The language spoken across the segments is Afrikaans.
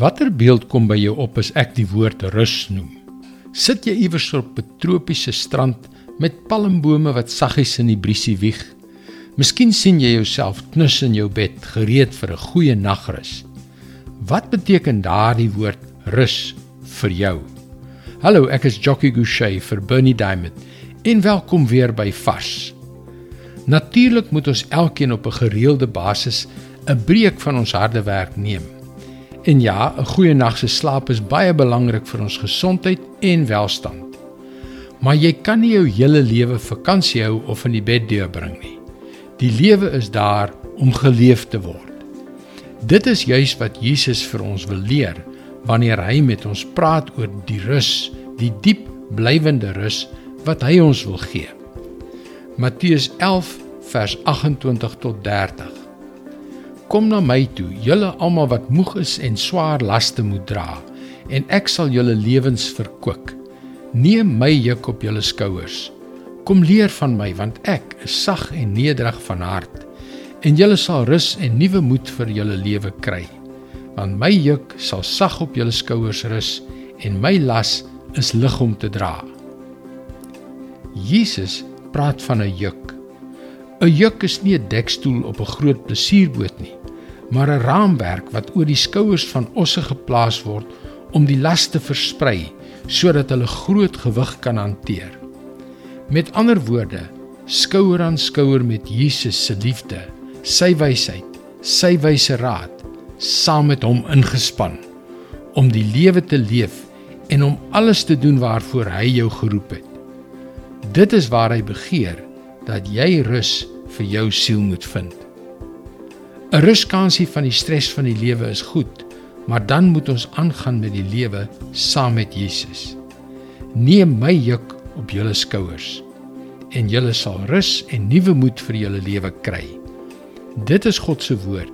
Watter beeld kom by jou op as ek die woord rus noem? Sit jy iewers op 'n tropiese strand met palmbome wat saggies in die briesie wieg? Miskien sien jy jouself knus in jou bed, gereed vir 'n goeie nagrus. Wat beteken daardie woord rus vir jou? Hallo, ek is Jockey Gouchee vir Bernie Diamond. En welkom weer by Vars. Natuurlik moet ons elkeen op 'n gereelde basis 'n breek van ons harde werk neem. En ja, 'n goeie nag se slaap is baie belangrik vir ons gesondheid en welstand. Maar jy kan nie jou hele lewe vakansie hou of in die bed deurbring nie. Die lewe is daar om geleef te word. Dit is juis wat Jesus vir ons wil leer wanneer hy met ons praat oor die rus, die diep blywende rus wat hy ons wil gee. Matteus 11 vers 28 tot 30 Kom na my toe, julle almal wat moeg is en swaar laste moet dra, en ek sal julle lewens verkwik. Neem my juk op julle skouers. Kom leer van my, want ek is sag en nederig van hart, en julle sal rus en nuwe moed vir julle lewe kry. Want my juk sal sag op julle skouers rus en my las is lig om te dra. Jesus praat van 'n juk. 'n Juk is nie 'n dekstoel op 'n groot plesierboot nie maar 'n raamwerk wat oor die skouers van osse geplaas word om die las te versprei sodat hulle groot gewig kan hanteer. Met ander woorde, skouer aan skouer met Jesus se liefde, sy wysheid, sy wyse raad, saam met hom ingespan om die lewe te leef en om alles te doen waarvoor hy jou geroep het. Dit is waar hy begeer dat jy rus vir jou siel moet vind. 'n Ruskansie van die stres van die lewe is goed, maar dan moet ons aangaan met die lewe saam met Jesus. Neem my juk op julle skouers en julle sal rus en nuwe moed vir julle lewe kry. Dit is God se woord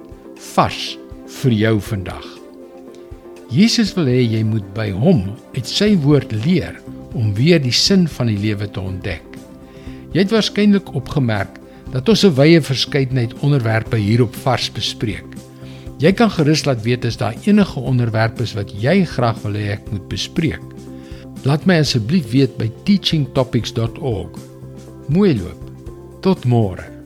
vars vir jou vandag. Jesus wil hê jy moet by hom uit sy woord leer om weer die sin van die lewe te ontdek. Jy het waarskynlik opgemerk dat ons 'n wye verskeidenheid onderwerpe hierop vars bespreek. Jy kan gerus laat weet as daar enige onderwerpe is wat jy graag wil hê ek moet bespreek. Laat my asseblief weet by teachingtopics.org. Mooi loop. Tot môre.